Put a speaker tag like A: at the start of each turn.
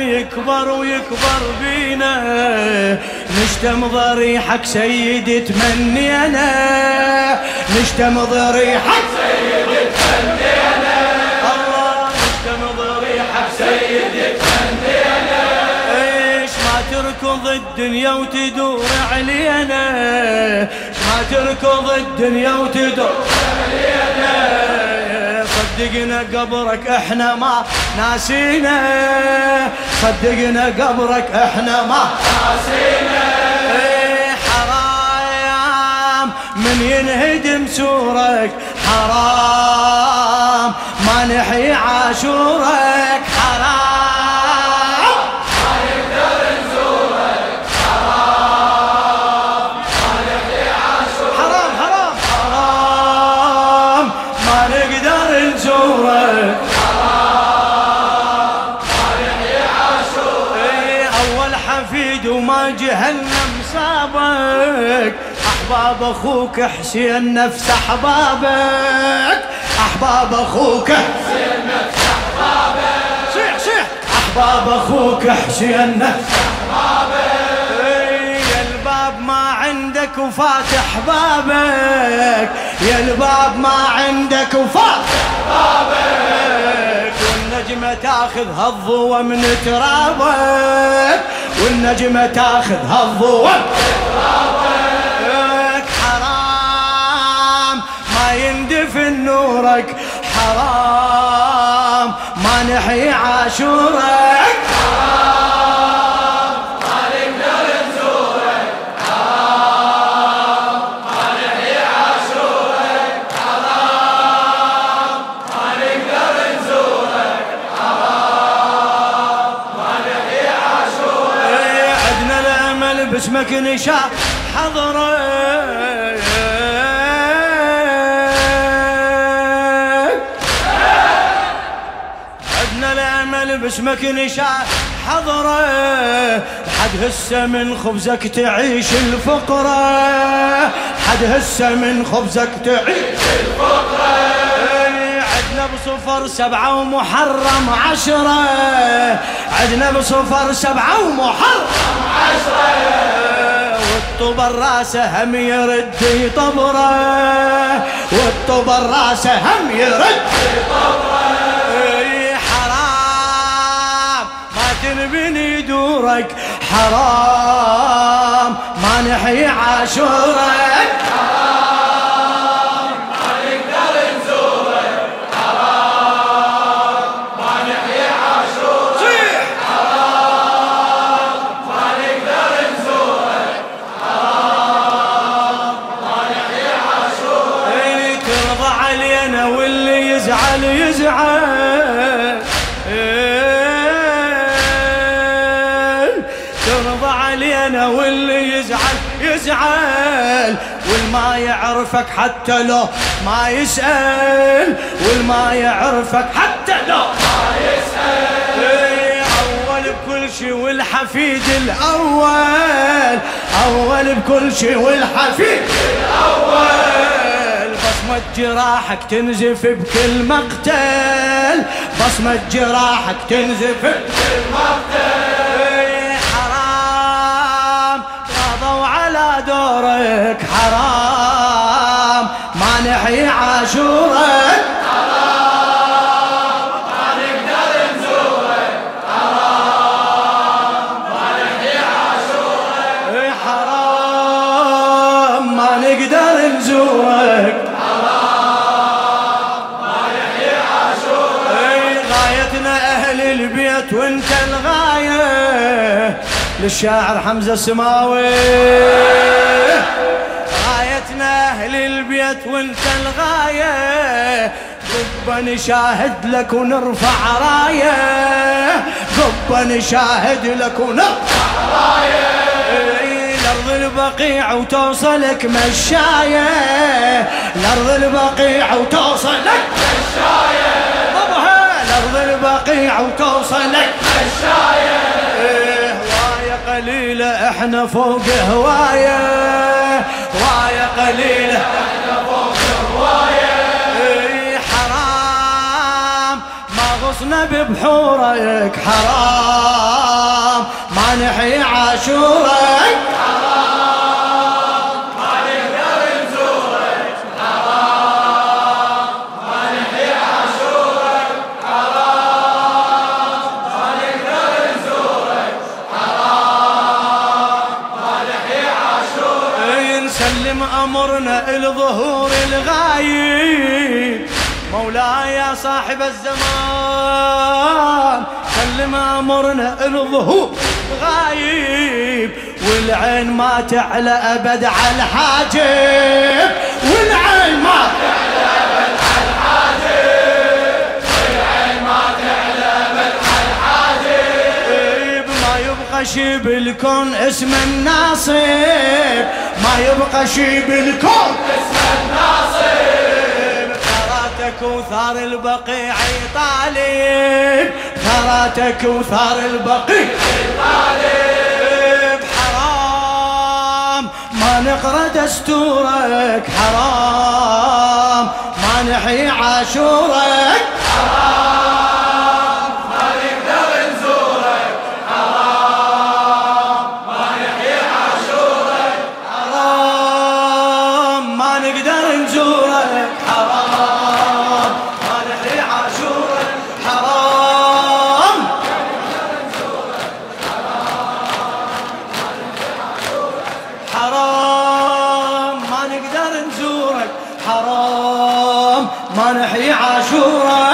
A: يكبر ويكبر بينا. نشتم ضريحك سيدي تمنينا نشتم ضريحك سيدي تمنينا الله نشتم ضريحك سيدي تمنينا إيش ما تركض الدنيا وتدور علينا. ما تركض الدنيا وتدور علينا. صدقنا قبرك إحنا ما ناسينا. صدقنا قبرك إحنا ما ناسينا. إيه حرام من ينهدم سورك. حرام ما نحيي عاشورك. حرام ما نقدر نزورك حرام عاشورك حرام حرام. حرام ما نقدر إيه أول حفيد وما جهنم صابك أحباب أخوك حسين نفس أحبابك. أحباب أخوك حسين نفس أحبابك. صيح صيح أحباب أخوك حسين نفس أحبابك. يا الباب ما عندك وفاتح بابك. يا الباب ما عندك تاخذ هالضوى من ترابك والنجمة تاخذ هالضوى من ترابك. حرام ما يندفن نورك حرام ما نحيي عاشورك. باسمك نشا حضرك عدنا الامل باسمك نشا حضرة. حد هسه من خبزك تعيش الفقرة. حد هسه من خبزك تعيش الفقرة. عدنا بصفر سبعة ومحرم عشرة. عدنا بصفر سبعة ومحرم عشرة. والطبر راسه هم يرد يطبره والطبر راسه هم يرد يطبره حرام ما تنبني دورك. حرام ما نحيي عاشورك. صيح علينا واللي يزعل يزعل. ترضى علينا واللي يزعل يزعل. والما يعرفك حتى لو ما يسأل. والما يعرفك حتى لو ما يسأل. أول بكل شي والحفيد الأول. أول بكل شي والحفيد الأول. بصمة جراحك تنزف بكل مقتل. بصمة جراحك تنزف بكل مقتل. حرام. قضوا على دورك حرام. ما نحيي عاشورك. للشاعر حمزة السماوي. غايتنا أهل البيت وانت الغاية. قبة نشاهد لك ونرفع راية. قبة نشاهد لك ونرفع راية. لأرض البقيع وتوصلك مشاية. لأرض البقيع وتوصلك مشاية. طبها لأرض البقيع وتوصلك مشاية. إحنا فوق هواية هواية قليلة. إحنا فوق هواية حرام. ما غصنا ببحورك حرام. ما نحيي عاشورك نسلم امرنا لظهور الغايب. مولاي يا صاحب الزمان سلم أمرنا لظهور غايب والعين ما تعلى أبد على الحاجب. والعين ما تعلى أبد على الحاجب. والعين ما تعلى أبد على الحاجب. ما يبقى شي بالكون اسم الناصب. ما يبقى شي بالكون. اسم الناصب ثراتك وثار البقيع طالب ثراتك وثار البقيع طالب حرام. ما نقرأ دستورك. حرام. ما نحيي عاشورك. حرام. نقدر نزورك حرام. ما فرحي عاشورك حرام. حرام. ما نقدر نزورك حرام. ما نحيي عاشورك